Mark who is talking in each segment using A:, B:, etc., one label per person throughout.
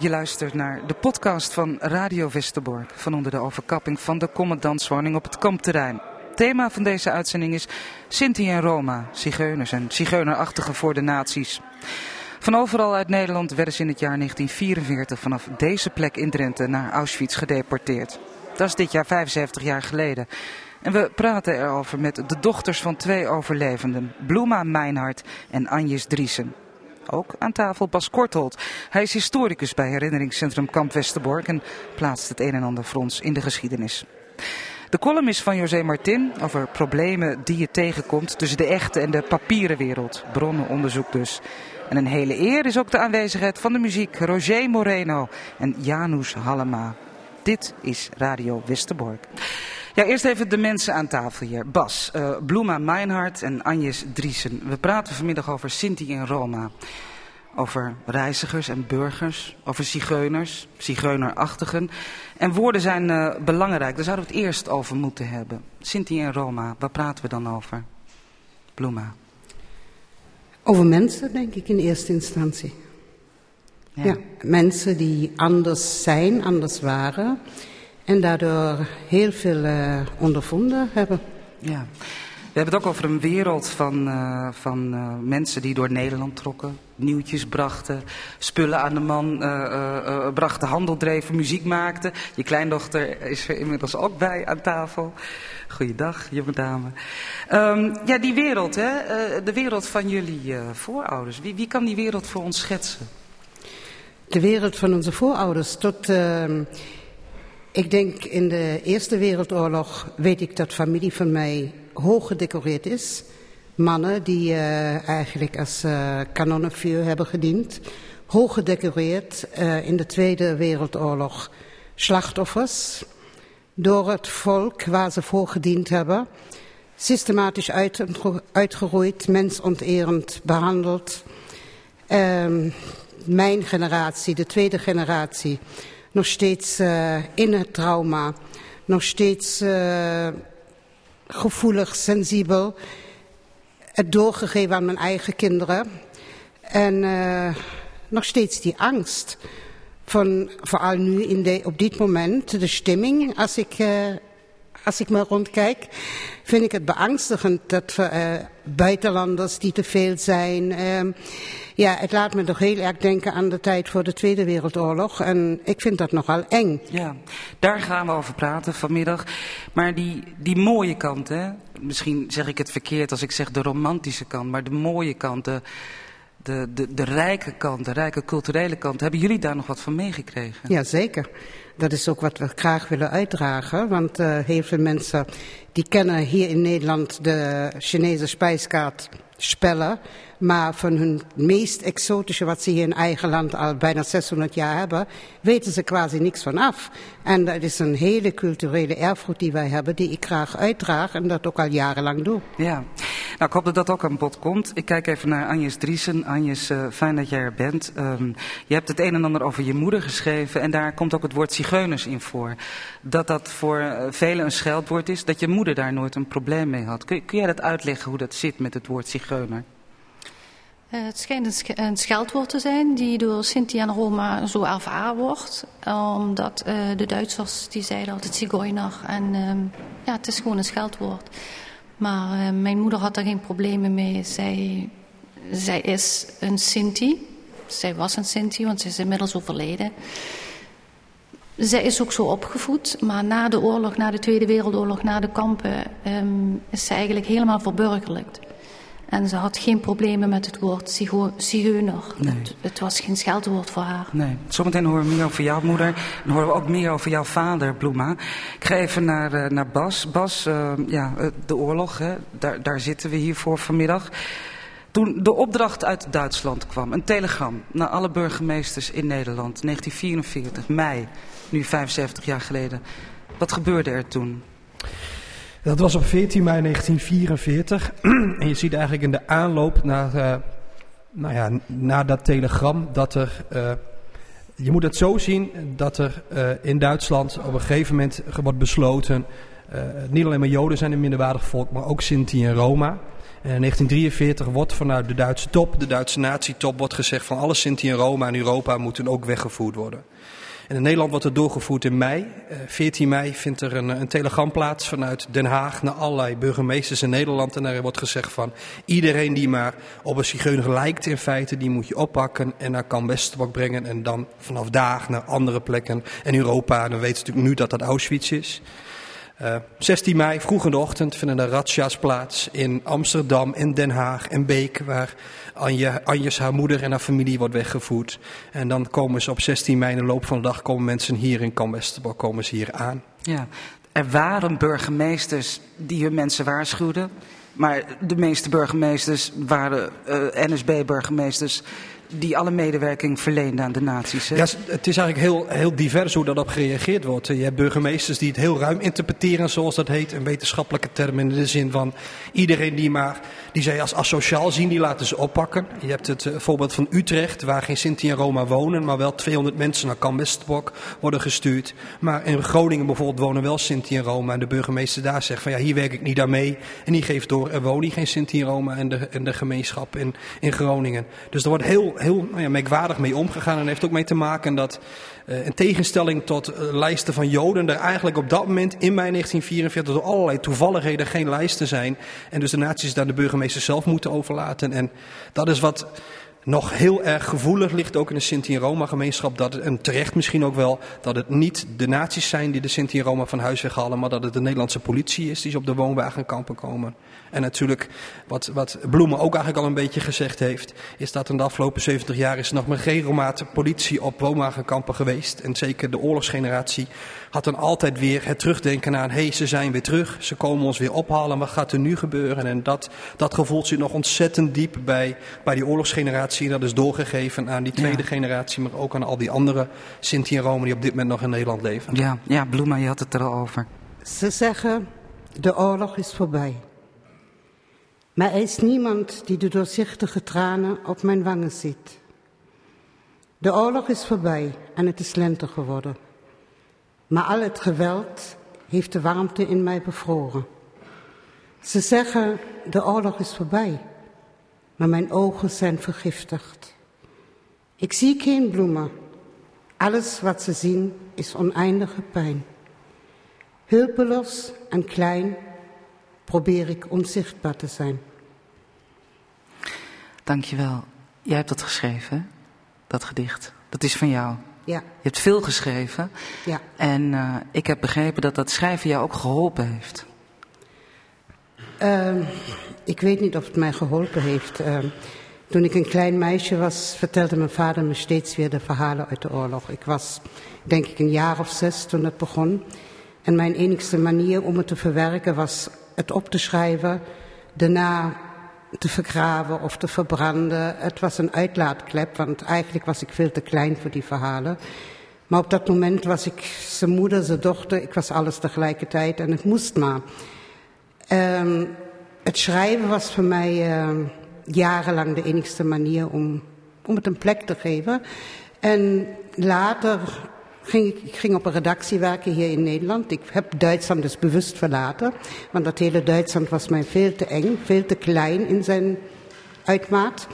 A: Je luistert naar de podcast van Radio Westerbork van onder de overkapping van de commandantswoning op het kampterrein. Thema van deze uitzending is Sinti en Roma, zigeuners en zigeunerachtige voor de nazi's. Van overal uit Nederland werden ze in het jaar 1944 vanaf deze plek in Drenthe naar Auschwitz gedeporteerd. Dat is dit jaar 75 jaar geleden. En we praten erover met de dochters van twee overlevenden, Bloema Meinhard en Anjes Driesen. Ook aan tafel Bas Kortholt. Hij is historicus bij herinneringscentrum Kamp Westerbork en plaatst het een en ander voor ons in de geschiedenis. De column is van José Martin over problemen die je tegenkomt tussen de echte en de papieren wereld. Bronnenonderzoek dus. En een hele eer is ook de aanwezigheid van de muziek Roger Moreno en Janus Hallema. Dit is Radio Westerbork. Ja, eerst even de mensen aan tafel hier. Bas, uh, Bloema Meinhardt en Agnes Driesen. We praten vanmiddag over Sinti en Roma. Over reizigers en burgers, over zigeuners, zigeunerachtigen. En woorden zijn uh, belangrijk, daar zouden we het eerst over moeten hebben. Sinti en Roma, waar praten we dan over? Bloema.
B: Over mensen, denk ik, in eerste instantie. Ja. ja, mensen die anders zijn, anders waren. En daardoor heel veel uh, ondervonden hebben.
A: Ja. We hebben het ook over een wereld van, uh, van uh, mensen die door Nederland trokken. Nieuwtjes brachten, spullen aan de man uh, brachten, handel dreven, muziek maakten. Je kleindochter is er inmiddels ook bij aan tafel. Goeiedag, jonge dame. Um, ja, die wereld, hè? de wereld van jullie voorouders. Wie, wie kan die wereld voor ons schetsen?
B: De wereld van onze voorouders tot... Ik denk in de Eerste Wereldoorlog weet ik dat familie van mij hoog gedecoreerd is. Mannen die uh, eigenlijk als uh, kanonnenvuur hebben gediend. Hoog gedecoreerd uh, in de Tweede Wereldoorlog slachtoffers. Door het volk waar ze voor gediend hebben. Systematisch uit, uitgeroeid, mensonterend behandeld. Ehm, mijn generatie, de tweede generatie nog steeds uh, in het trauma, nog steeds uh, gevoelig, sensibel. Het doorgegeven aan mijn eigen kinderen. En uh, nog steeds die angst. Van, vooral nu in de, op dit moment, de stemming, als ik, als ik me rondkijk, vind ik het beangstigend dat we, buitenlanders die te veel zijn ja, het laat me toch heel erg denken aan de tijd voor de Tweede Wereldoorlog. En ik vind dat nogal eng.
A: Ja, daar gaan we over praten vanmiddag. Maar die, die mooie kant, hè? misschien zeg ik het verkeerd als ik zeg de romantische kant, maar de mooie kant, de, de, de, de rijke kant, de rijke culturele kant. Hebben jullie daar nog wat van meegekregen?
B: Ja, zeker. Dat is ook wat we graag willen uitdragen. Want uh, heel veel mensen die kennen hier in Nederland de Chinese spijskaart spellen. Maar van hun meest exotische wat ze hier in eigen land al bijna 600 jaar hebben, weten ze quasi niks van af. En dat is een hele culturele erfgoed die wij hebben, die ik graag uitdraag en dat ook al jarenlang doe.
A: Ja, nou ik hoop dat dat ook aan bod komt. Ik kijk even naar Agnes Driesen. Agnes, uh, fijn dat jij er bent. Um, je hebt het een en ander over je moeder geschreven en daar komt ook het woord zigeuners in voor. Dat dat voor uh, velen een scheldwoord is, dat je moeder daar nooit een probleem mee had. Kun, kun jij dat uitleggen hoe dat zit met het woord zigeuner?
C: Uh, het schijnt een scheldwoord te zijn die door Sinti en Roma zo ervaren wordt. Omdat uh, de Duitsers die zeiden altijd zigeuner. En uh, ja, het is gewoon een scheldwoord. Maar uh, mijn moeder had daar geen problemen mee. Zij, zij is een Sinti. Zij was een Sinti, want ze is inmiddels overleden. Zij is ook zo opgevoed, maar na de oorlog, na de Tweede Wereldoorlog, na de kampen, um, is ze eigenlijk helemaal verburgerlijkt. En ze had geen problemen met het woord zigeuner. Nee. Het, het, was geen scheldwoord voor haar.
A: Nee. Zometeen horen we meer over jouw moeder. En horen we ook meer over jouw vader, Bloema. Ik ga even naar, uh, naar Bas. Bas, uh, ja, de oorlog, hè? Daar, daar zitten we hier voor vanmiddag. Toen de opdracht uit Duitsland kwam, een telegram naar alle burgemeesters in Nederland, 1944, mei, nu 75 jaar geleden. Wat gebeurde er toen?
D: Dat was op 14 mei 1944. en je ziet eigenlijk in de aanloop naar, uh, nou ja, naar dat telegram dat er. Uh, je moet het zo zien dat er uh, in Duitsland op een gegeven moment wordt besloten. niet alleen maar Joden zijn een minderwaardig volk, maar ook Sinti en Roma. En in 1943 wordt vanuit de Duitse top, de Duitse nazi-top, wordt gezegd van alle Sinti en Roma in Europa moeten ook weggevoerd worden. En in Nederland wordt het doorgevoerd in mei. 14 eh, mei vindt er een, een telegram plaats vanuit Den Haag naar allerlei burgemeesters in Nederland. En daar wordt gezegd van iedereen die maar op een zigeuner lijkt in feite, die moet je oppakken en naar Kamp brengen. En dan vanaf daar naar andere plekken. En Europa, dan weten natuurlijk nu dat dat Auschwitz is. 16 eh, mei, vroeg in de ochtend, vinden de razzia's plaats in Amsterdam, in Den Haag en Beek, waar Anje, Anjes, haar moeder en haar familie wordt weggevoerd. En dan komen ze op 16 mei in de loop van de dag, komen mensen hier in Kamp komen ze hier aan.
A: Ja, er waren burgemeesters die hun mensen waarschuwden. Maar de meeste burgemeesters waren eh, NSB-burgemeesters die alle medewerking verleende aan de nazi's.
D: Ja, het is eigenlijk heel, heel divers hoe dat op gereageerd wordt. Je hebt burgemeesters die het heel ruim interpreteren, zoals dat heet, een wetenschappelijke term in de zin van iedereen die maar die zij als asociaal zien, die laten ze oppakken. Je hebt het eh, voorbeeld van Utrecht, waar geen Sinti en Roma wonen, maar wel 200 mensen naar Kamp Westbok worden gestuurd. Maar in Groningen bijvoorbeeld wonen wel Sinti en Roma en de burgemeester daar zegt van ja, hier werk ik niet aan mee. En die geeft door, er wonen geen Sinti en Roma in de, de gemeenschap in, in Groningen. Dus er wordt heel heel nou ja, merkwaardig mee omgegaan. En heeft ook mee te maken dat, in tegenstelling tot uh, lijsten van Joden, er eigenlijk op dat moment in mei 1944 door allerlei toevalligheden geen lijsten zijn. En dus de naties daar de burgemeester zelf moeten overlaten. En dat is wat nog heel erg gevoelig ligt, ook in de Sinti en Roma gemeenschap, dat en terecht misschien ook wel, dat het niet de naties zijn die de Sinti en Roma van huis weghalen, maar dat het de Nederlandse politie is die ze op de woonwagenkampen komen. En natuurlijk, wat, wat Bloemen ook eigenlijk al een beetje gezegd heeft, is dat in de afgelopen 70 jaar is er nog maar geen Romaat politie op woonwagenkampen geweest. En zeker de oorlogsgeneratie had dan altijd weer het terugdenken aan, hé, hey, ze zijn weer terug, ze komen ons weer ophalen, wat gaat er nu gebeuren? En dat, dat gevoel zit nog ontzettend diep bij, bij die oorlogsgeneratie. En dat is doorgegeven aan die tweede generatie, maar ook aan al die andere Sinti en Roma die op dit moment nog in Nederland leven.
A: Ja, ja Bloema, je had het er al over.
B: Ze zeggen, de oorlog is voorbij. Maar er is niemand die de doorzichtige tranen op mijn wangen ziet. De oorlog is voorbij en het is lente geworden. Maar al het geweld heeft de warmte in mij bevroren. Ze zeggen, de oorlog is voorbij, maar mijn ogen zijn vergiftigd. Ik zie geen bloemen. Alles wat ze zien is oneindige pijn. Hulpeloos en klein probeer ik onzichtbaar te zijn.
A: Dankjewel. Jij hebt dat geschreven, dat gedicht. Dat is van jou.
B: Ja.
A: Je hebt veel geschreven.
B: Ja.
A: En uh, ik heb begrepen dat dat schrijven jou ook geholpen heeft.
B: Uh, ik weet niet of het mij geholpen heeft. Uh, toen ik een klein meisje was, vertelde mijn vader me steeds weer de verhalen uit de oorlog. Ik was, denk ik, een jaar of zes toen het begon. En mijn enigste manier om het te verwerken was het op te schrijven, daarna te vergraven of te verbranden. Het was een uitlaatklep, want eigenlijk was ik veel te klein voor die verhalen. Maar op dat moment was ik zijn moeder, zijn dochter, ik was alles tegelijkertijd en het moest maar. Um, het schrijven was voor mij uh, jarenlang de enigste manier om, om het een plek te geven. En later ging ik, ging op een redactie werken hier in Nederland. Ik heb Duitsland dus bewust verlaten. Want dat hele Duitsland was mij veel te eng, veel te klein in zijn uitmaat.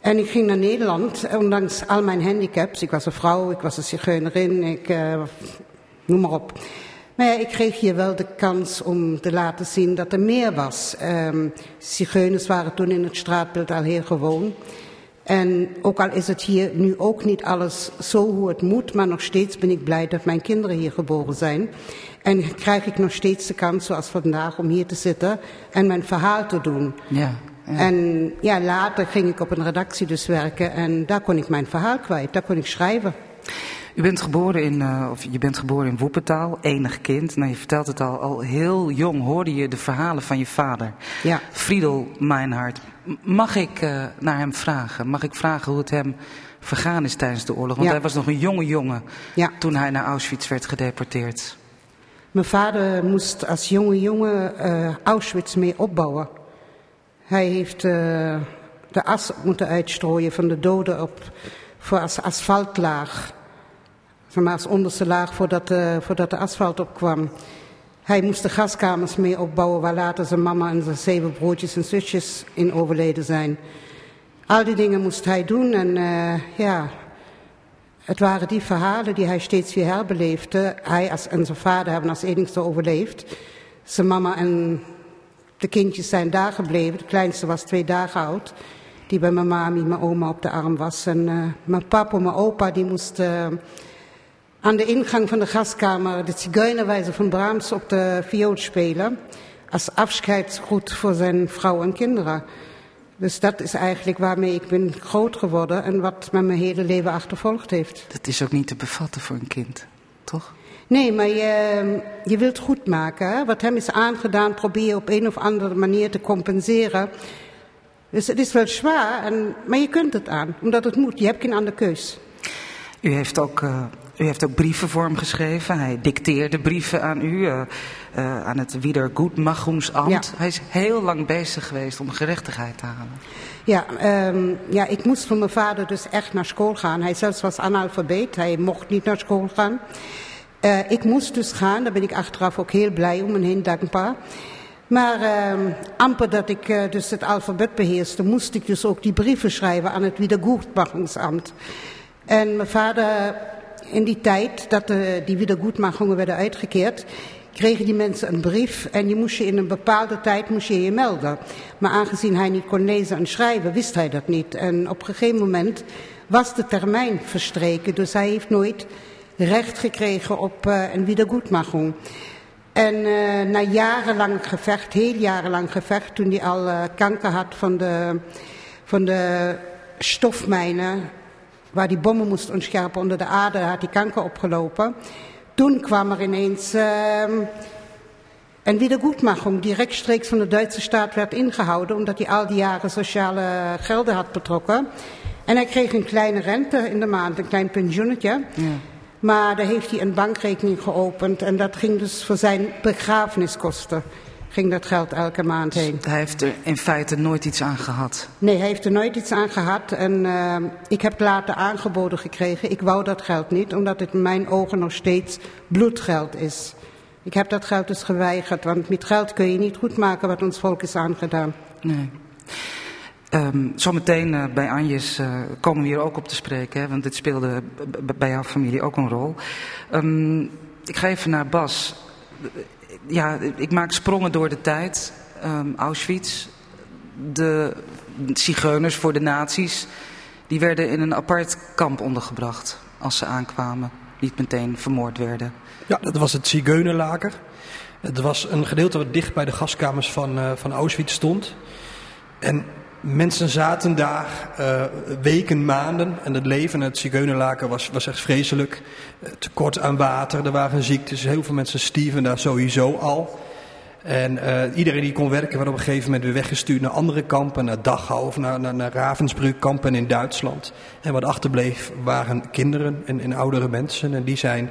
B: En ik ging naar Nederland, ondanks al mijn handicaps. Ik was een vrouw, ik was een zigeunerin, ik, uh, noem maar op. Maar ja, ik kreeg hier wel de kans om te laten zien dat er meer was. Um, zigeuners waren toen in het straatbeeld al heel gewoon. En ook al is het hier nu ook niet alles zo hoe het moet, maar nog steeds ben ik blij dat mijn kinderen hier geboren zijn. En krijg ik nog steeds de kans, zoals vandaag, om hier te zitten en mijn verhaal te doen.
A: Ja,
B: ja. En ja, later ging ik op een redactie dus werken en daar kon ik mijn verhaal kwijt, daar kon ik schrijven.
A: U bent geboren in, uh, of je bent geboren in Woepentaal, enig kind. Nou, je vertelt het al, al heel jong hoorde je de verhalen van je vader.
B: Ja.
A: Friedel Meinhard. Mag ik uh, naar hem vragen? Mag ik vragen hoe het hem vergaan is tijdens de oorlog? Want
B: ja.
A: hij was nog een jonge jongen
B: ja.
A: toen hij naar Auschwitz werd gedeporteerd.
B: Mijn vader moest als jonge jongen uh, Auschwitz mee opbouwen. Hij heeft de as moeten uitstrooien van de doden op, voor als asfaltlaag maar, als onderste laag voordat de, voordat asfalt opkwam. Hij moest de gaskamers mee opbouwen waar later zijn mama en zijn zeven broertjes en zusjes in overleden zijn. Al die dingen moest hij doen en uh, ja, het waren die verhalen die hij steeds weer herbeleefde. Hij als, en zijn vader hebben als enigste overleefd. Zijn mama en de kindjes zijn daar gebleven. De kleinste was twee dagen oud. Die bij mijn mami, mijn oma op de arm was. En uh, mijn papa, mijn opa, die moest uh, aan de ingang van de gaskamer de zigeunerwijze van Brahms op de viool spelen. Als afscheidsgroet voor zijn vrouw en kinderen. Dus dat is eigenlijk waarmee ik ben groot geworden en wat me mijn hele leven achtervolgd heeft.
A: Dat is ook niet te bevatten voor een kind, toch?
B: Nee, maar je, je wilt goed maken. Hè? Wat hem is aangedaan, probeer je op een of andere manier te compenseren. Dus het is wel zwaar, en, maar je kunt het aan, omdat het moet. Je hebt geen andere keus.
A: U heeft ook, uh, u heeft ook brieven voor hem geschreven. Hij dicteerde brieven aan u, uh, uh, aan het Wiedergutmachungsamt. Ja. Hij is heel lang bezig geweest om gerechtigheid te halen.
B: Ja, um, ja, ik moest van mijn vader dus echt naar school gaan. Hij zelfs was analfabeet, hij mocht niet naar school gaan. ik moest dus gaan, daar ben ik achteraf ook heel blij om en heel dankbaar. Maar uh, amper dat ik uh, dus het alfabet beheerste, moest ik dus ook die brieven schrijven aan het Wiedergutmachungsamt. En mijn vader, in die tijd dat de, die Wiedergutmachungen werden uitgekeerd, kregen die mensen een brief en je moest je in een bepaalde tijd moest je, je melden. Maar aangezien hij niet kon lezen en schrijven, wist hij dat niet. En op een gegeven moment was de termijn verstreken, dus hij heeft nooit recht gekregen op uh, een Wiedergutmachung. En uh, na jarenlang gevecht, heel jarenlang gevecht, toen hij al kanker had van de, van de stofmijnen, waar die bommen moest ontscherpen onder de aarde, had hij kanker opgelopen. Toen kwam er ineens uh, een wiedergoedmachung die rechtstreeks van de Duitse staat werd ingehouden, omdat hij al die jaren sociale gelden had betrokken. En hij kreeg een kleine rente in de maand, een klein pensioenetje. Ja. Maar daar heeft hij een bankrekening geopend en dat ging dus voor zijn begrafeniskosten. Ging dat geld elke maand heen.
A: Dus hij heeft er in feite nooit iets aan gehad?
B: Nee, hij heeft er nooit iets aan gehad. En uh, ik heb later aangeboden gekregen. Ik wou dat geld niet, omdat het in mijn ogen nog steeds bloedgeld is. Ik heb dat geld dus geweigerd, want met geld kun je niet goed maken wat ons volk is aangedaan.
A: Nee. Um, zometeen uh, bij Anjes uh, komen we hier ook op te spreken, hè, want dit speelde bij jouw familie ook een rol. Um, ik ga even naar Bas. Ja, ik maak sprongen door de tijd. Um, Auschwitz, de zigeuners voor de nazi's, die werden in een apart kamp ondergebracht als ze aankwamen. Niet meteen vermoord werden.
D: Ja, dat was het zigeunerlager. Het was een gedeelte wat dicht bij de gaskamers van, uh, van Auschwitz stond. En Mensen zaten daar uh, weken, maanden en het leven in het zigeunerlaken was, was echt vreselijk. Uh, tekort aan water, er waren ziektes, heel veel mensen stieven daar sowieso al. En uh, iedereen die kon werken werd op een gegeven moment weer weggestuurd naar andere kampen, naar Dachau of naar, naar, naar Ravensbrück, kampen in Duitsland. En wat achterbleef waren kinderen en, en oudere mensen en die zijn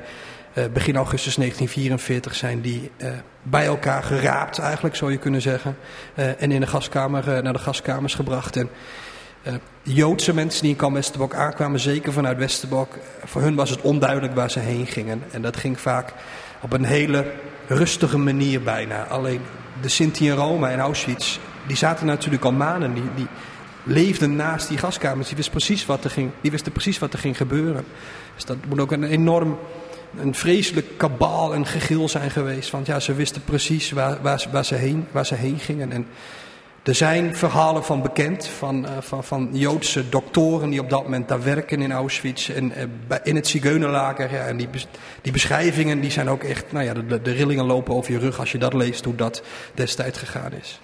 D: begin augustus 1944 zijn die uh, bij elkaar geraapt, eigenlijk zou je kunnen zeggen. Uh, en in de gaskamer, naar de gaskamers gebracht. En Joodse mensen die in kamp aankwamen, zeker vanuit Westerbork, voor hun was het onduidelijk waar ze heen gingen. En dat ging vaak op een hele rustige manier bijna. Alleen de Sinti en Roma in Auschwitz, die zaten natuurlijk al maanden. Die, die leefden naast die gaskamers. Die wisten precies wat er ging, die wisten precies wat er ging gebeuren. Dus dat moet ook een enorm een vreselijk kabaal en gegil zijn geweest. Want ja, ze wisten precies waar, waar, ze, heen, waar ze heen gingen. En er zijn verhalen van bekend, van, uh, van, van Joodse doktoren die op dat moment daar werken in Auschwitz en uh, in het Zigeunerlager. Ja, en die, die beschrijvingen die zijn ook echt, nou ja, de, de rillingen lopen over je rug als je dat leest, hoe dat destijds gegaan is.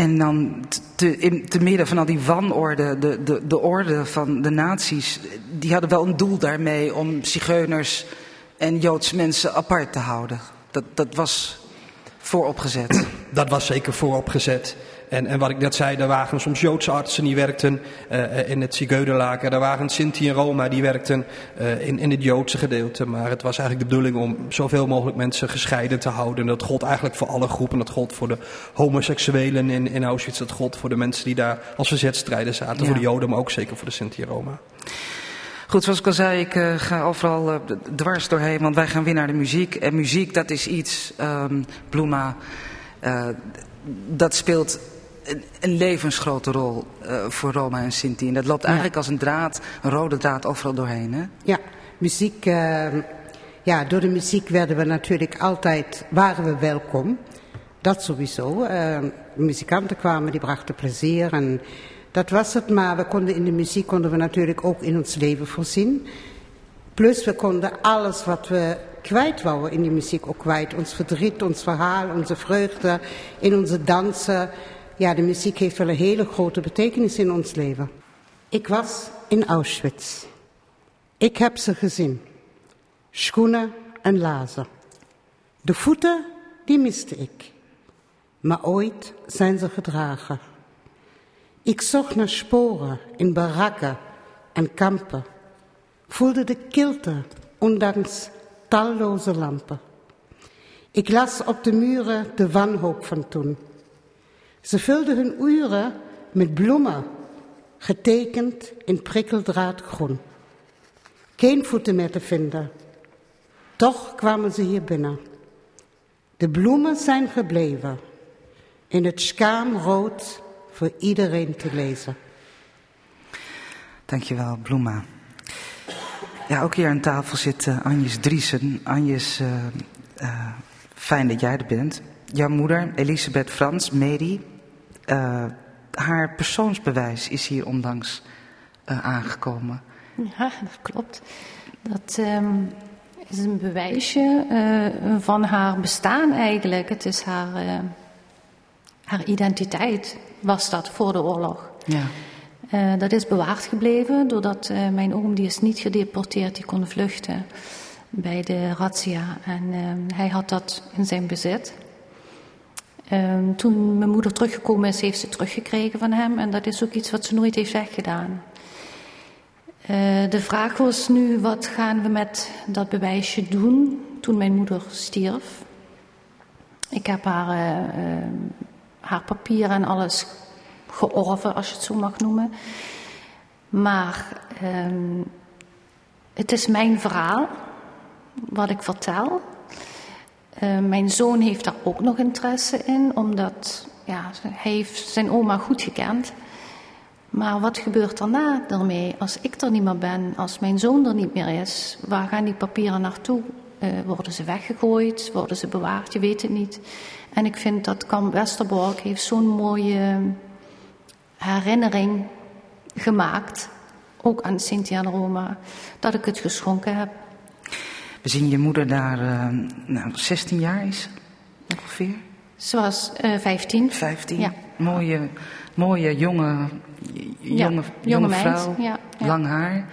A: En dan te, in, te midden van al die wanorde, de, de, de orde van de naties, die hadden wel een doel daarmee om zigeuners en Joodse mensen apart te houden. Dat, dat was vooropgezet.
D: Dat was zeker vooropgezet. En, en wat ik net zei, er waren soms Joodse artsen die werkten uh, in het Zigeunerlaken. Er waren Sinti en Roma die werkten uh, in, in het Joodse gedeelte. Maar het was eigenlijk de bedoeling om zoveel mogelijk mensen gescheiden te houden. En dat gold eigenlijk voor alle groepen. Dat gold voor de homoseksuelen in, in Auschwitz. Dat gold voor de mensen die daar als verzetstrijder zaten. Ja. Voor de Joden, maar ook zeker voor de Sinti en Roma.
A: Goed, zoals ik al zei, ik uh, ga overal uh, dwars doorheen, want wij gaan weer naar de muziek. En muziek, dat is iets, um, Bloema, uh, dat speelt een, een levensgrote rol voor Roma en Sinti. En dat loopt eigenlijk ja. als een draad, een rode draad overal doorheen, hè?
B: Ja, muziek, ehm, ja, door de muziek werden we natuurlijk altijd, waren we welkom. Dat sowieso. Ehm, muzikanten kwamen, die brachten plezier en dat was het, maar we konden in de muziek konden we natuurlijk ook in ons leven voorzien. Plus we konden alles wat we kwijt wouden in die muziek ook kwijt. Ons verdriet, ons verhaal, onze vreugde, in onze dansen. Ja, de muziek heeft wel een hele grote betekenis in ons leven. Ik was in Auschwitz. Ik heb ze gezien. Schoenen en lazen. De voeten, die miste ik. Maar ooit zijn ze gedragen. Ik zocht naar sporen in barakken en kampen, voelde de kilte ondanks talloze lampen. Ik las op de muren de wanhoop van toen. Ze vulden hun uren met bloemen, getekend in prikkeldraadgroen. Geen voeten meer te vinden. Toch kwamen ze hier binnen. De bloemen zijn gebleven in het schaamrood voor iedereen te lezen.
A: Dankjewel, Bloema. Ja, ook hier aan tafel zit uh, Anjes Driesen. Anjes, uh, uh, fijn dat jij er bent. Jouw moeder, Elisabeth Frans, Mary, haar persoonsbewijs is hier onlangs aangekomen.
C: Ja, dat klopt. Dat um, is een bewijsje van haar bestaan eigenlijk. Het is haar, haar identiteit was dat voor de oorlog.
A: Ja.
C: Uh, dat is bewaard gebleven doordat uh, mijn oom, die is niet gedeporteerd, die kon vluchten bij de razzia. En uh, hij had dat in zijn bezit. Ehm, toen mijn moeder teruggekomen is, heeft ze teruggekregen van hem. En dat is ook iets wat ze nooit heeft weggedaan. de vraag was nu, wat gaan we met dat bewijsje doen toen mijn moeder stierf? Ik heb haar haar papieren en alles georven, als je het zo mag noemen. Maar um, het is mijn verhaal, wat ik vertel. Uh, mijn zoon heeft daar ook nog interesse in, omdat ja, hij heeft zijn oma goed gekend. Maar wat gebeurt daarna ermee? Als ik er niet meer ben, als mijn zoon er niet meer is, waar gaan die papieren naartoe? Uh, worden ze weggegooid? Worden ze bewaard? Je weet het niet. En ik vind dat Kamp Westerbork heeft zo'n mooie herinnering gemaakt, ook aan Cynthia en Roma, dat ik het geschonken heb.
A: We zien je moeder daar, uh, nou, 16 jaar is ongeveer?
C: Ze was uh, 15.
A: 15, ja. mooie, mooie jonge, jonge, ja, jonge, vrouw, ja, lang haar.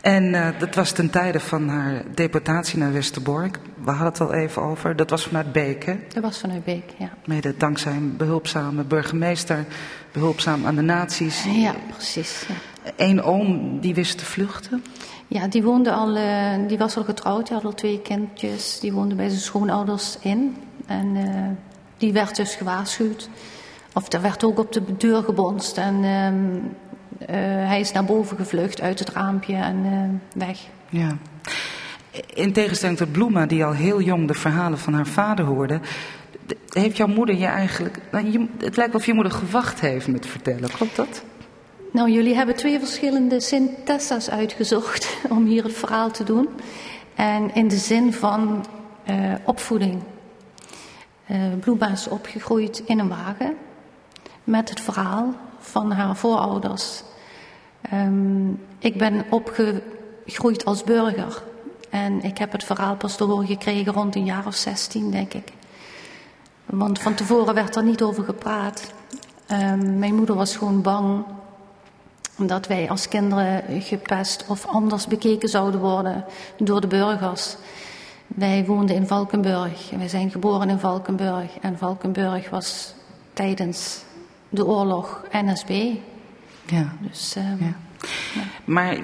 A: En uh, dat was ten tijde van haar deportatie naar Westerbork. We hadden het al even over. Dat was vanuit Beek, hè?
C: Dat was vanuit Beek, ja.
A: Mede dankzij een behulpzame burgemeester, behulpzaam aan de naties.
C: Ja, precies.
A: Eén oom die wist te vluchten?
C: Ja, die, woonde al, uh, die was al getrouwd, die had al twee kindjes. Die woonde bij zijn schoonouders in. En uh, die werd dus gewaarschuwd. Of er werd ook op de deur gebonst. En uh, uh, hij is naar boven gevlucht uit het raampje en weg.
A: Ja. In tegenstelling tot Bloema, die al heel jong de verhalen van haar vader hoorde, heeft jouw moeder je eigenlijk. Nou, het lijkt of je moeder gewacht heeft met vertellen, klopt dat?
C: Nou, jullie hebben twee verschillende Sint-Tessa's uitgezocht om hier het verhaal te doen. En in de zin van uh, opvoeding. Uh, is opgegroeid in een wagen met het verhaal van haar voorouders. Um, ik ben opgegroeid als burger. En ik heb het verhaal pas te horen gekregen rond een jaar of 16, denk ik. Want van tevoren werd er niet over gepraat. Um, mijn moeder was gewoon bang dat wij als kinderen gepest of anders bekeken zouden worden door de burgers. Wij woonden in Valkenburg. Wij zijn geboren in Valkenburg. En Valkenburg was tijdens de oorlog NSB.
A: Ja.
C: Dus, um, ja.
A: ja. Maar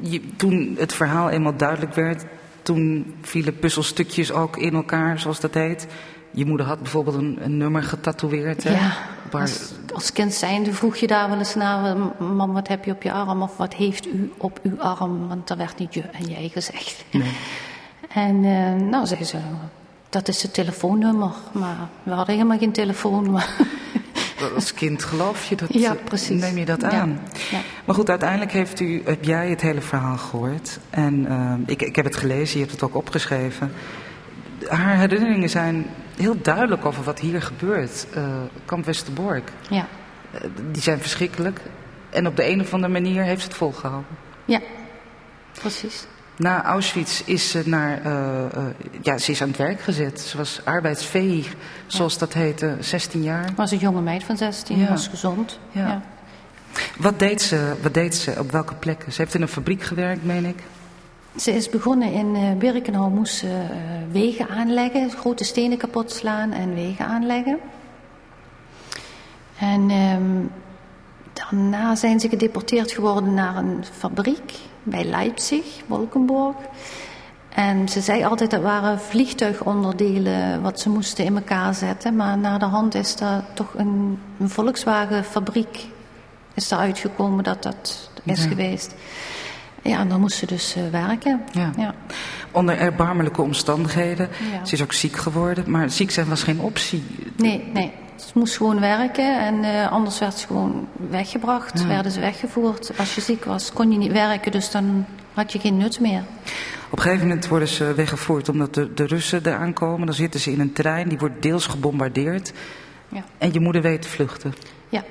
A: je, toen het verhaal eenmaal duidelijk werd, toen vielen puzzelstukjes ook in elkaar, zoals dat heet. Je moeder had bijvoorbeeld een, een nummer getatoeëerd. Hè?
C: Ja,
A: waar,
C: als, kind zijnde vroeg je daar wel eens naar, mam, wat heb je op je arm of wat heeft u op uw arm? Want daar werd niet je en jij gezegd. Nee. En uh, nou, zei ze, dat is het telefoonnummer. Maar we hadden helemaal geen telefoon. Maar
A: Als kind geloof je dat?
C: Ja, precies.
A: Neem je dat aan? Ja. Maar goed, uiteindelijk heeft u, heb jij het hele verhaal gehoord. En uh, ik, ik heb het gelezen, je hebt het ook opgeschreven. Haar herinneringen zijn heel duidelijk over wat hier gebeurt. Uh, Kamp Westerbork.
C: Ja.
A: Uh, die zijn verschrikkelijk. En op de een of andere manier heeft ze het volgehouden.
C: Ja, precies.
A: Na Auschwitz is ze, naar, uh, uh, ja, ze is aan het werk gezet. Ze was arbeidsvee, zoals ja. dat heette, 16 jaar.
C: Was een jonge meid van 16, ja. was gezond. Ja. ja.
A: Wat, deed ze, wat deed ze op welke plekken? Ze heeft in een fabriek gewerkt, meen ik.
C: Ze is begonnen in uh, Birkenau, moest ze uh, wegen aanleggen, grote stenen kapot slaan en wegen aanleggen. En um, daarna zijn ze gedeporteerd geworden naar een fabriek bij Leipzig, Wolkenburg. En ze zei altijd dat waren vliegtuigonderdelen wat ze moesten in elkaar zetten. Maar na de hand is daar toch een, een Volkswagen fabriek is er uitgekomen dat dat is ja. geweest. Ja, en dan moest ze dus uh, werken.
A: Ja.
C: ja.
A: Onder erbarmelijke omstandigheden. Ja. Ze is ook ziek geworden, maar ziek zijn was geen optie.
C: Nee, nee. Ze moest gewoon werken en uh, anders werd ze gewoon weggebracht, ja. werden ze weggevoerd. Als je ziek was, kon je niet werken, dus dan had je geen nut meer.
A: Op een gegeven moment worden ze weggevoerd omdat de, de Russen eraan komen. Dan zitten ze in een trein, die wordt deels gebombardeerd.
C: Ja.
A: En je moeder weet te vluchten.
C: Ja,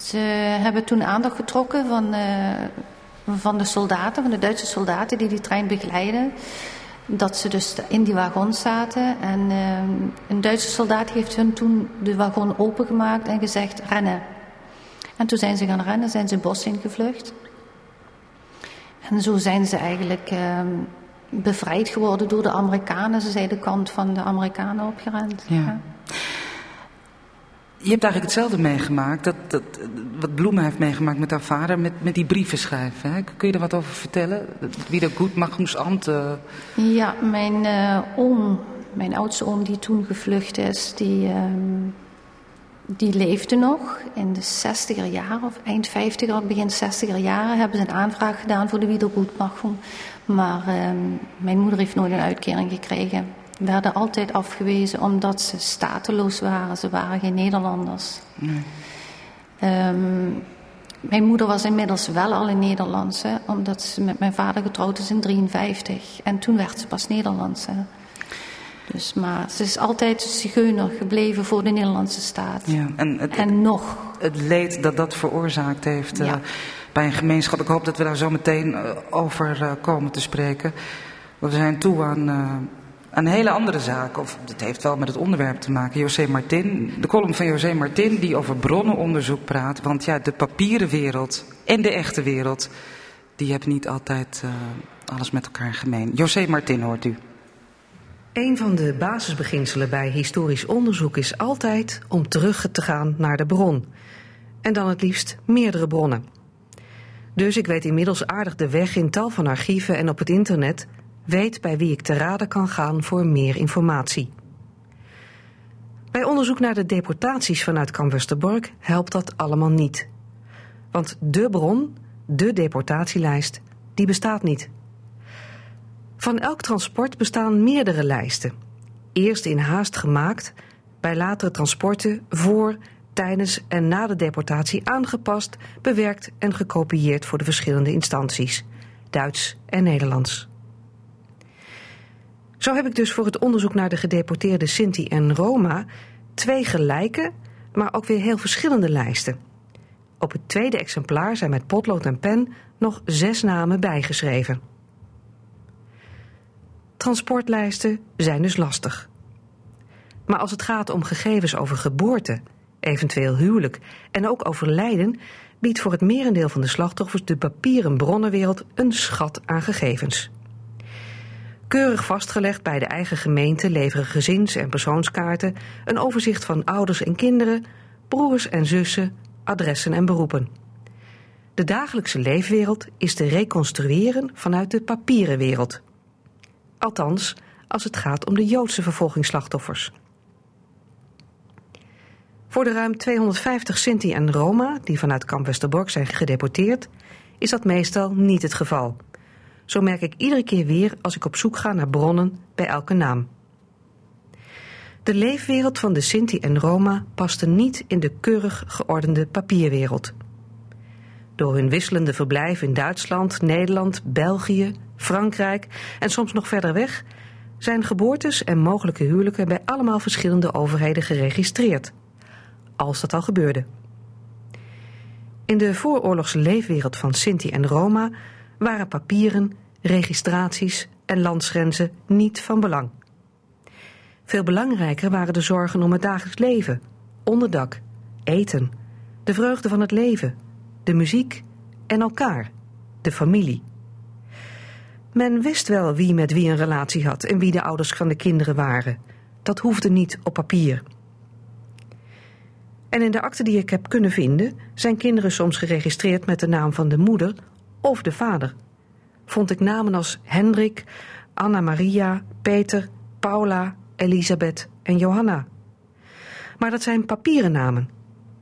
C: ze hebben toen aandacht getrokken van, uh, van de soldaten, van de Duitse soldaten die die trein begeleiden dat ze dus in die wagon zaten. En uh, een Duitse soldaat heeft hun toen de wagon opengemaakt en gezegd rennen. En toen zijn ze gaan rennen, zijn ze het bos ingevlucht. En zo zijn ze eigenlijk uh, bevrijd geworden door de Amerikanen. Ze zijn de kant van de Amerikanen opgerend.
A: Ja. ja. Je hebt eigenlijk hetzelfde meegemaakt, dat, dat, wat Bloemen heeft meegemaakt met haar vader, met, met die brieven schrijven. Hè? Kun je er wat over vertellen? Wie dat goed mag, ambt. Uh...
C: Ja, mijn uh, oom, mijn oudste oom die toen gevlucht is, die, uh, die leefde nog. In de 60er jaren, of eind 50er, begin 60er jaren, hebben ze een aanvraag gedaan voor de wiedergoedmachung. Maar ehm, mijn moeder heeft nooit een uitkering gekregen werden altijd afgewezen omdat ze stateloos waren. Ze waren geen Nederlanders.
A: Nee.
C: Um, mijn moeder was inmiddels wel al in Nederlands, hè, omdat ze met mijn vader getrouwd is in 53. En toen werd ze pas Nederlands. Hè. Dus, maar ze is altijd zigeuner gebleven voor de Nederlandse staat.
A: Ja, en, het,
C: en nog.
A: Het leed dat dat veroorzaakt heeft
C: Ja.
A: uh, bij een gemeenschap. Ik hoop dat we daar zo meteen uh, over uh, komen te spreken. We zijn toe aan, uh, aan een hele andere zaak. Of het heeft wel met het onderwerp te maken. José Martin, de column van José Martin die over bronnenonderzoek praat. Want ja, de papieren wereld en de echte wereld... die hebben niet altijd uh, alles met elkaar gemeen. José Martin hoort u.
E: Een van de basisbeginselen bij historisch onderzoek is altijd om terug te gaan naar de bron. En dan het liefst meerdere bronnen. Dus ik weet inmiddels aardig de weg in tal van archieven en op het internet, weet bij wie ik te raden kan gaan voor meer informatie. Bij onderzoek naar de deportaties vanuit Kamp Westerbork helpt dat allemaal niet. Want de bron, de deportatielijst, die bestaat niet. Van elk transport bestaan meerdere lijsten. Eerst in haast gemaakt, bij latere transporten voor, tijdens en na de deportatie aangepast, bewerkt en gekopieerd voor de verschillende instanties, Duits en Nederlands. Zo heb ik dus voor het onderzoek naar de gedeporteerde Sinti en Roma twee gelijke, maar ook weer heel verschillende lijsten. Op het tweede exemplaar zijn met potlood en pen nog zes namen bijgeschreven. Transportlijsten zijn dus lastig. Maar als het gaat om gegevens over geboorte, eventueel huwelijk en ook over lijden, biedt voor het merendeel van de slachtoffers de papieren bronnenwereld een schat aan gegevens. Keurig vastgelegd bij de eigen gemeente leveren gezins- en persoonskaarten een overzicht van ouders en kinderen, broers en zussen, adressen en beroepen. De dagelijkse leefwereld is te reconstrueren vanuit de papieren wereld. Althans, als het gaat om de Joodse vervolgingsslachtoffers. Voor de ruim 250 Sinti en Roma die vanuit kamp Westerbork zijn gedeporteerd, is dat meestal niet het geval. Zo merk ik iedere keer weer als ik op zoek ga naar bronnen bij elke naam. De leefwereld van de Sinti en Roma paste niet in de keurig geordende papierwereld. Door hun wisselende verblijf in Duitsland, Nederland, België, Frankrijk en soms nog verder weg zijn geboortes en mogelijke huwelijken bij allemaal verschillende overheden geregistreerd. Als dat al gebeurde. In de vooroorlogse leefwereld van Sinti en Roma waren papieren, registraties en landsgrenzen niet van belang. Veel belangrijker waren de zorgen om het dagelijks leven, onderdak, eten, de vreugde van het leven, de muziek en elkaar, de familie. Men wist wel wie met wie een relatie had en wie de ouders van de kinderen waren. Dat hoefde niet op papier. En in de akte die ik heb kunnen vinden, zijn kinderen soms geregistreerd met de naam van de moeder of de vader. Vond ik namen als Hendrik, Anna Maria, Peter, Paula, Elisabeth en Johanna. Maar dat zijn papieren namen.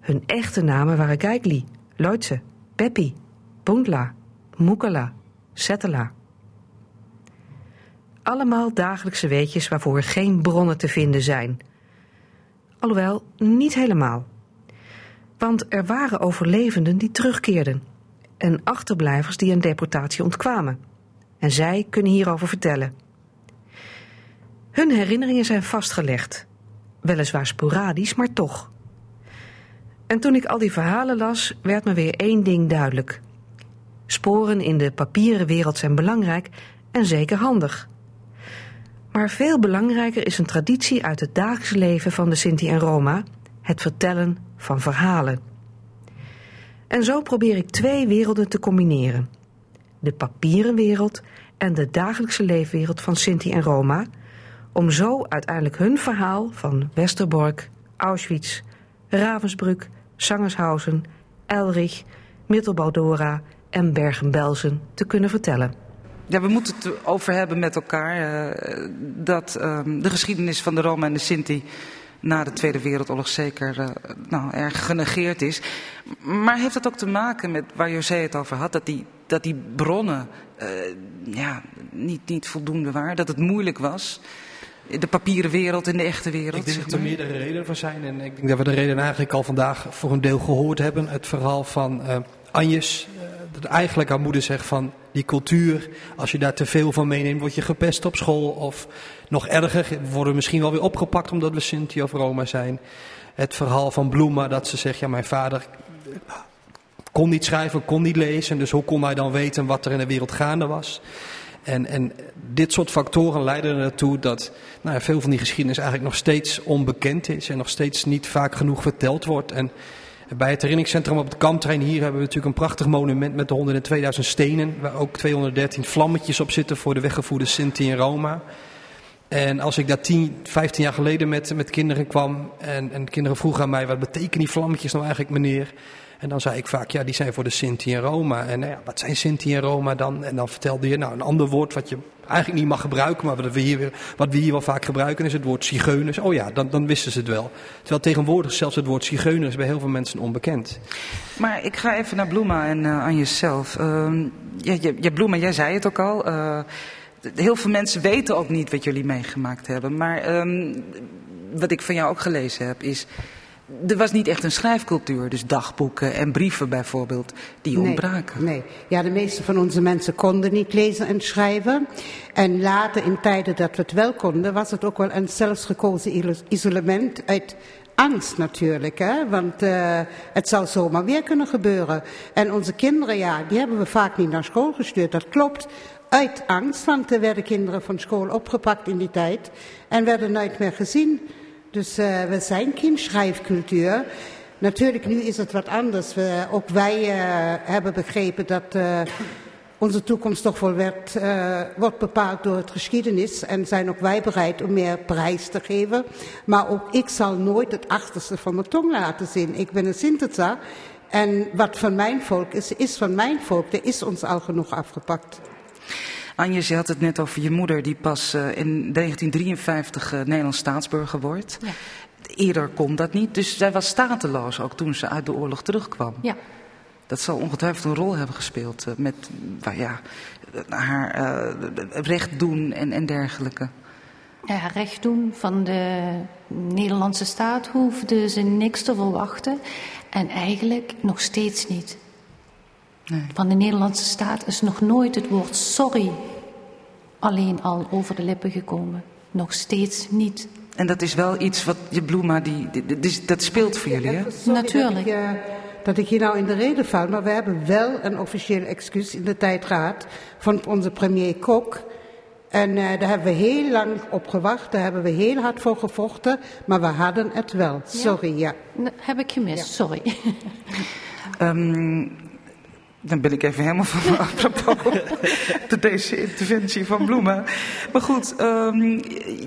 E: Hun echte namen waren Geigli, Leutze, Peppi, Bundla, Mukala, Settela. Allemaal dagelijkse weetjes waarvoor geen bronnen te vinden zijn. Alhoewel, niet helemaal. Want er waren overlevenden die terugkeerden en achterblijvers die een deportatie ontkwamen. En zij kunnen hierover vertellen. Hun herinneringen zijn vastgelegd, weliswaar sporadisch, maar toch. En toen ik al die verhalen las, werd me weer één ding duidelijk. Sporen in de papieren wereld zijn belangrijk en zeker handig. Maar veel belangrijker is een traditie uit het dagelijks leven van de Sinti en Roma, het vertellen van verhalen. En zo probeer ik twee werelden te combineren. De papieren wereld en de dagelijkse leefwereld van Sinti en Roma, om zo uiteindelijk hun verhaal van Westerbork, Auschwitz, Ravensbrück, Sangershausen, Elrich, Mittelbaudora en Bergen-Belsen te kunnen vertellen.
A: Ja, we moeten het over hebben met elkaar uh, dat uh, de geschiedenis van de Roma en de Sinti na de Tweede Wereldoorlog zeker uh, nou, erg genegeerd is. Maar heeft dat ook te maken met waar José het over had, dat die, dat die bronnen ja, niet, niet voldoende waren, dat het moeilijk was? de papieren wereld en de echte wereld?
D: Ik denk dat er meerdere redenen voor zijn. En ik denk dat we de reden eigenlijk al vandaag voor een deel gehoord hebben. Het verhaal van uh, Anjes. Dat eigenlijk haar moeder zegt van die cultuur. Als je daar te veel van meeneemt, word je gepest op school. Of nog erger, worden we misschien wel weer opgepakt omdat we Sinti of Roma zijn. Het verhaal van Bloema dat ze zegt, ja mijn vader kon niet schrijven, kon niet lezen. Dus hoe kon hij dan weten wat er in de wereld gaande was? En, en dit soort factoren leiden ertoe dat nou ja, veel van die geschiedenis eigenlijk nog steeds onbekend is en nog steeds niet vaak genoeg verteld wordt. En bij het herinneringscentrum op het kampterrein hier hebben we natuurlijk een prachtig monument met de 102.000 stenen, waar ook 213 vlammetjes op zitten voor de weggevoerde Sinti in Roma. En als ik daar 10, 15 jaar geleden met, met kinderen kwam en, en kinderen vroegen aan mij, wat betekenen die vlammetjes nou eigenlijk meneer? En dan zei ik vaak, ja, die zijn voor de Sinti en Roma. En nou ja, wat zijn Sinti en Roma dan? En dan vertelde je, nou, een ander woord wat je eigenlijk niet mag gebruiken, maar wat we hier, wat we hier wel vaak gebruiken, is het woord zigeuners. Oh ja, dan, dan wisten ze het wel. Terwijl tegenwoordig zelfs het woord zigeuners bij heel veel mensen onbekend.
A: Maar ik ga even naar Bloema en uh, aan jezelf. Uh, ja, Bloema, jij zei het ook al. Uh, heel veel mensen weten ook niet wat jullie meegemaakt hebben. Maar um, wat ik van jou ook gelezen heb, is er was niet echt een schrijfcultuur, dus dagboeken en brieven bijvoorbeeld, die
B: nee,
A: ontbraken.
B: Nee, ja, de meeste van onze mensen konden niet lezen en schrijven. En later, in tijden dat we het wel konden, was het ook wel een zelfsgekozen isolement uit angst natuurlijk, hè? want uh, het zou zomaar weer kunnen gebeuren. En onze kinderen, ja, die hebben we vaak niet naar school gestuurd, dat klopt. Uit angst, want er werden kinderen van school opgepakt in die tijd en werden nooit meer gezien. Dus uh, we zijn geen schrijfcultuur. Natuurlijk, nu is het wat anders. We, ook wij uh, hebben begrepen dat uh, onze toekomst toch wel werd, wordt bepaald door het geschiedenis. En zijn ook wij bereid om meer prijs te geven. Maar ook ik zal nooit het achterste van mijn tong laten zien. Ik ben een Sintetsa. En wat van mijn volk is, is van mijn volk. Er is ons al genoeg afgepakt.
A: Anjes, je had het net over je moeder die pas uh, in 1953 uh, Nederlands staatsburger wordt. Ja. eerder kon dat niet. Dus zij was stateloos ook toen ze uit de oorlog terugkwam.
C: Ja.
A: Dat zal ongetwijfeld een rol hebben gespeeld uh, met ja, haar uh, recht doen en, en dergelijke.
C: Ja, recht doen van de Nederlandse staat hoefde ze niks te verwachten. En eigenlijk nog steeds niet.
A: Nee.
C: Van de Nederlandse staat is nog nooit het woord sorry alleen al over de lippen gekomen. Nog steeds niet.
A: En dat is wel iets wat je Bloema, die, die, die, dat speelt voor jullie, hè?
C: Natuurlijk.
B: Dat ik, uh, dat ik hier nou in de reden val, maar we hebben wel een officieel excuus in de tijd gehad van onze premier Kok. En uh, daar hebben we heel lang op gewacht, daar hebben we heel hard voor gevochten, maar we hadden het wel. Sorry, ja.
C: ja. Heb ik gemist, ja. sorry.
A: um, dan ben ik even helemaal van me apropos de deze interventie van Bloemen. Maar goed, um,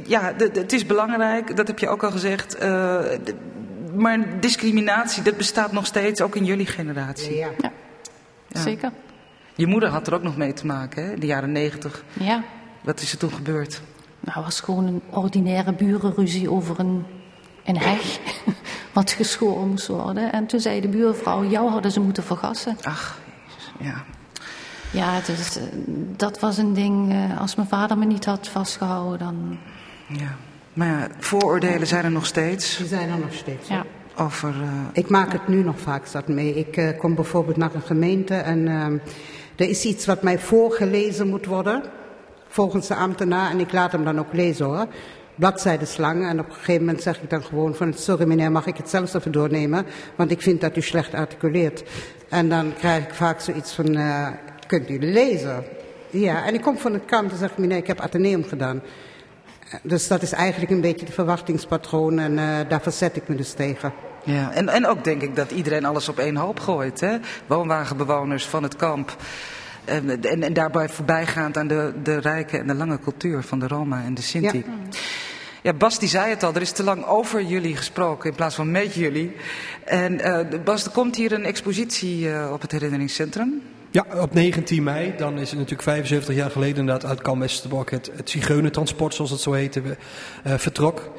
A: ja, de, de, het is belangrijk, dat heb je ook al gezegd. Uh, de, maar discriminatie, dat bestaat nog steeds, ook in jullie generatie.
B: Ja,
C: ja. ja. zeker.
A: Je moeder had er ook nog mee te maken, hè, in de jaren negentig.
C: Ja.
A: Wat is er toen gebeurd?
C: Nou, was gewoon een ordinaire burenruzie over een, een heg wat geschoren moest worden. En toen zei de buurvrouw, jou hadden ze moeten vergassen.
A: Ach, ja.
C: Ja, dus, dat was een ding. Als mijn vader me niet had vastgehouden, dan.
A: Ja, maar ja, vooroordelen zijn er nog steeds.
B: Die zijn er nog steeds.
C: Ja.
A: Over. Uh...
B: Ik maak het nu nog vaak zat mee. Ik uh, kom bijvoorbeeld naar een gemeente en uh, er is iets wat mij voorgelezen moet worden. Volgens de ambtenaar. En ik laat hem dan ook lezen hoor. Bladzijden slang. En op een gegeven moment zeg ik dan gewoon van... Sorry meneer, mag ik het zelfs even doornemen? Want ik vind dat u slecht articuleert. En dan krijg ik vaak zoiets van... Uh, kunt u lezen? Ja, en ik kom van de kant en zeg meneer, ik heb ateneum gedaan. Dus dat is eigenlijk een beetje de verwachtingspatroon. En uh, daar verzet ik me dus tegen.
A: Ja, en, en ook denk ik dat iedereen alles op één hoop gooit. Hè? Woonwagenbewoners van het kamp. En, en, en, daarbij voorbijgaand aan de, de rijke en de lange cultuur van de Roma en de Sinti. Ja. Ja. Bas die zei het al, er is te lang over jullie gesproken in plaats van met jullie. En uh, Bas, er komt hier een expositie uh, op het herinneringscentrum.
D: Ja, op 19 mei, dan is het natuurlijk 75 jaar geleden inderdaad uit Kamp Westerbork het, het zoals het zo heette, uh, vertrok.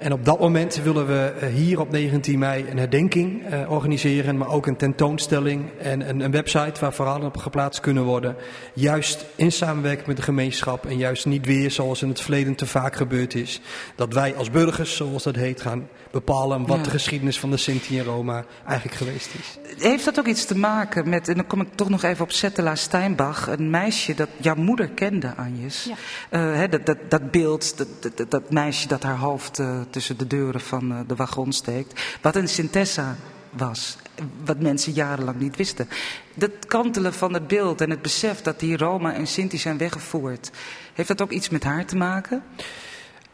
D: En op dat moment willen we hier op 19 mei een herdenking uh, organiseren, maar ook een tentoonstelling en een, website waar verhalen op geplaatst kunnen worden. Juist in samenwerking met de gemeenschap en juist niet weer zoals in het verleden te vaak gebeurd is. Dat wij als burgers, zoals dat heet, gaan bepalen wat ja. de geschiedenis van de Sinti en Roma eigenlijk geweest is.
A: Heeft dat ook iets te maken met, en dan kom ik toch nog even op Settela Steinbach, een meisje dat jouw moeder kende, Anjes.
C: Ja.
A: Uh, hè, dat, dat, dat beeld, dat, dat, dat, meisje dat haar hoofd uh, tussen de deuren van uh, de wagon steekt. Wat een Sintessa was. Wat mensen jarenlang niet wisten. Dat kantelen van het beeld en het besef dat die Roma en Sinti zijn weggevoerd. Heeft dat ook iets met haar te maken?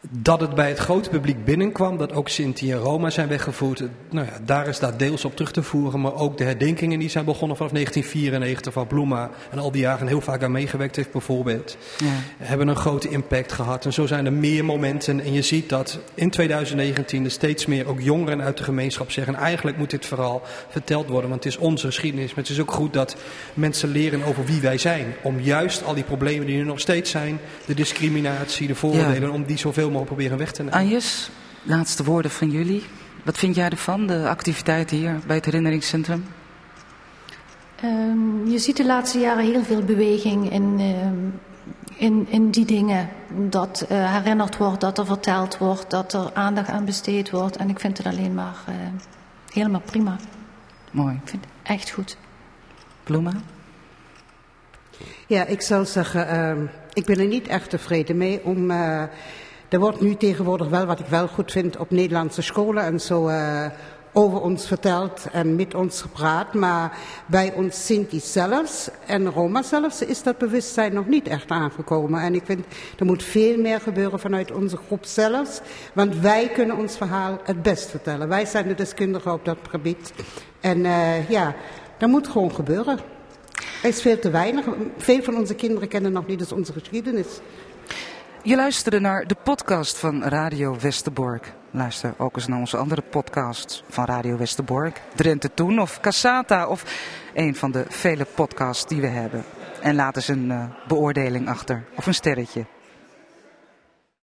D: Dat het bij het grote publiek binnenkwam, dat ook Sinti en Roma zijn weggevoerd. Nou ja, daar is daar deels op terug te voeren. Maar ook de herdenkingen die zijn begonnen vanaf 1994, waar Bloema en al die jaren heel vaak aan meegewerkt heeft bijvoorbeeld.
A: Ja.
D: Hebben een grote impact gehad. En zo zijn er meer momenten. En je ziet dat in 2019 er steeds meer ook jongeren uit de gemeenschap zeggen. Eigenlijk moet dit verhaal verteld worden, want het is onze geschiedenis. Maar het is ook goed dat mensen leren over wie wij zijn. Om juist al die problemen die er nog steeds zijn, de discriminatie, de vooroordelen, ja. om die zoveel mogelijk proberen weg te nemen.
A: Anjes, laatste woorden van jullie. Wat vind jij ervan, de activiteiten hier bij het herinneringscentrum?
C: Um, je ziet de laatste jaren heel veel beweging in, um, in, in die dingen. Dat uh, herinnerd wordt, dat er verteld wordt, dat er aandacht aan besteed wordt. En ik vind het alleen maar uh, helemaal prima.
A: Mooi.
C: Ik vind het echt goed.
A: Bloema?
B: Ja, ik zou zeggen, uh, ik ben er niet echt tevreden mee om... Er wordt nu tegenwoordig wel, wat ik wel goed vind, op Nederlandse scholen en zo uh, over ons verteld en met ons gepraat. Maar bij ons Sinti zelfs en Roma zelfs is dat bewustzijn nog niet echt aangekomen. En ik vind, er moet veel meer gebeuren vanuit onze groep zelfs. Want wij kunnen ons verhaal het best vertellen. Wij zijn de deskundigen op dat gebied. En uh, ja, dat moet gewoon gebeuren. Er is veel te weinig. Veel van onze kinderen kennen nog niet eens onze geschiedenis.
A: Je luisterde naar de podcast van Radio Westerbork. Luister ook eens naar onze andere podcasts van Radio Westerbork. Drenthe Toen of Cassata of een van de vele podcasts die we hebben. En laat eens een uh, beoordeling achter of een sterretje.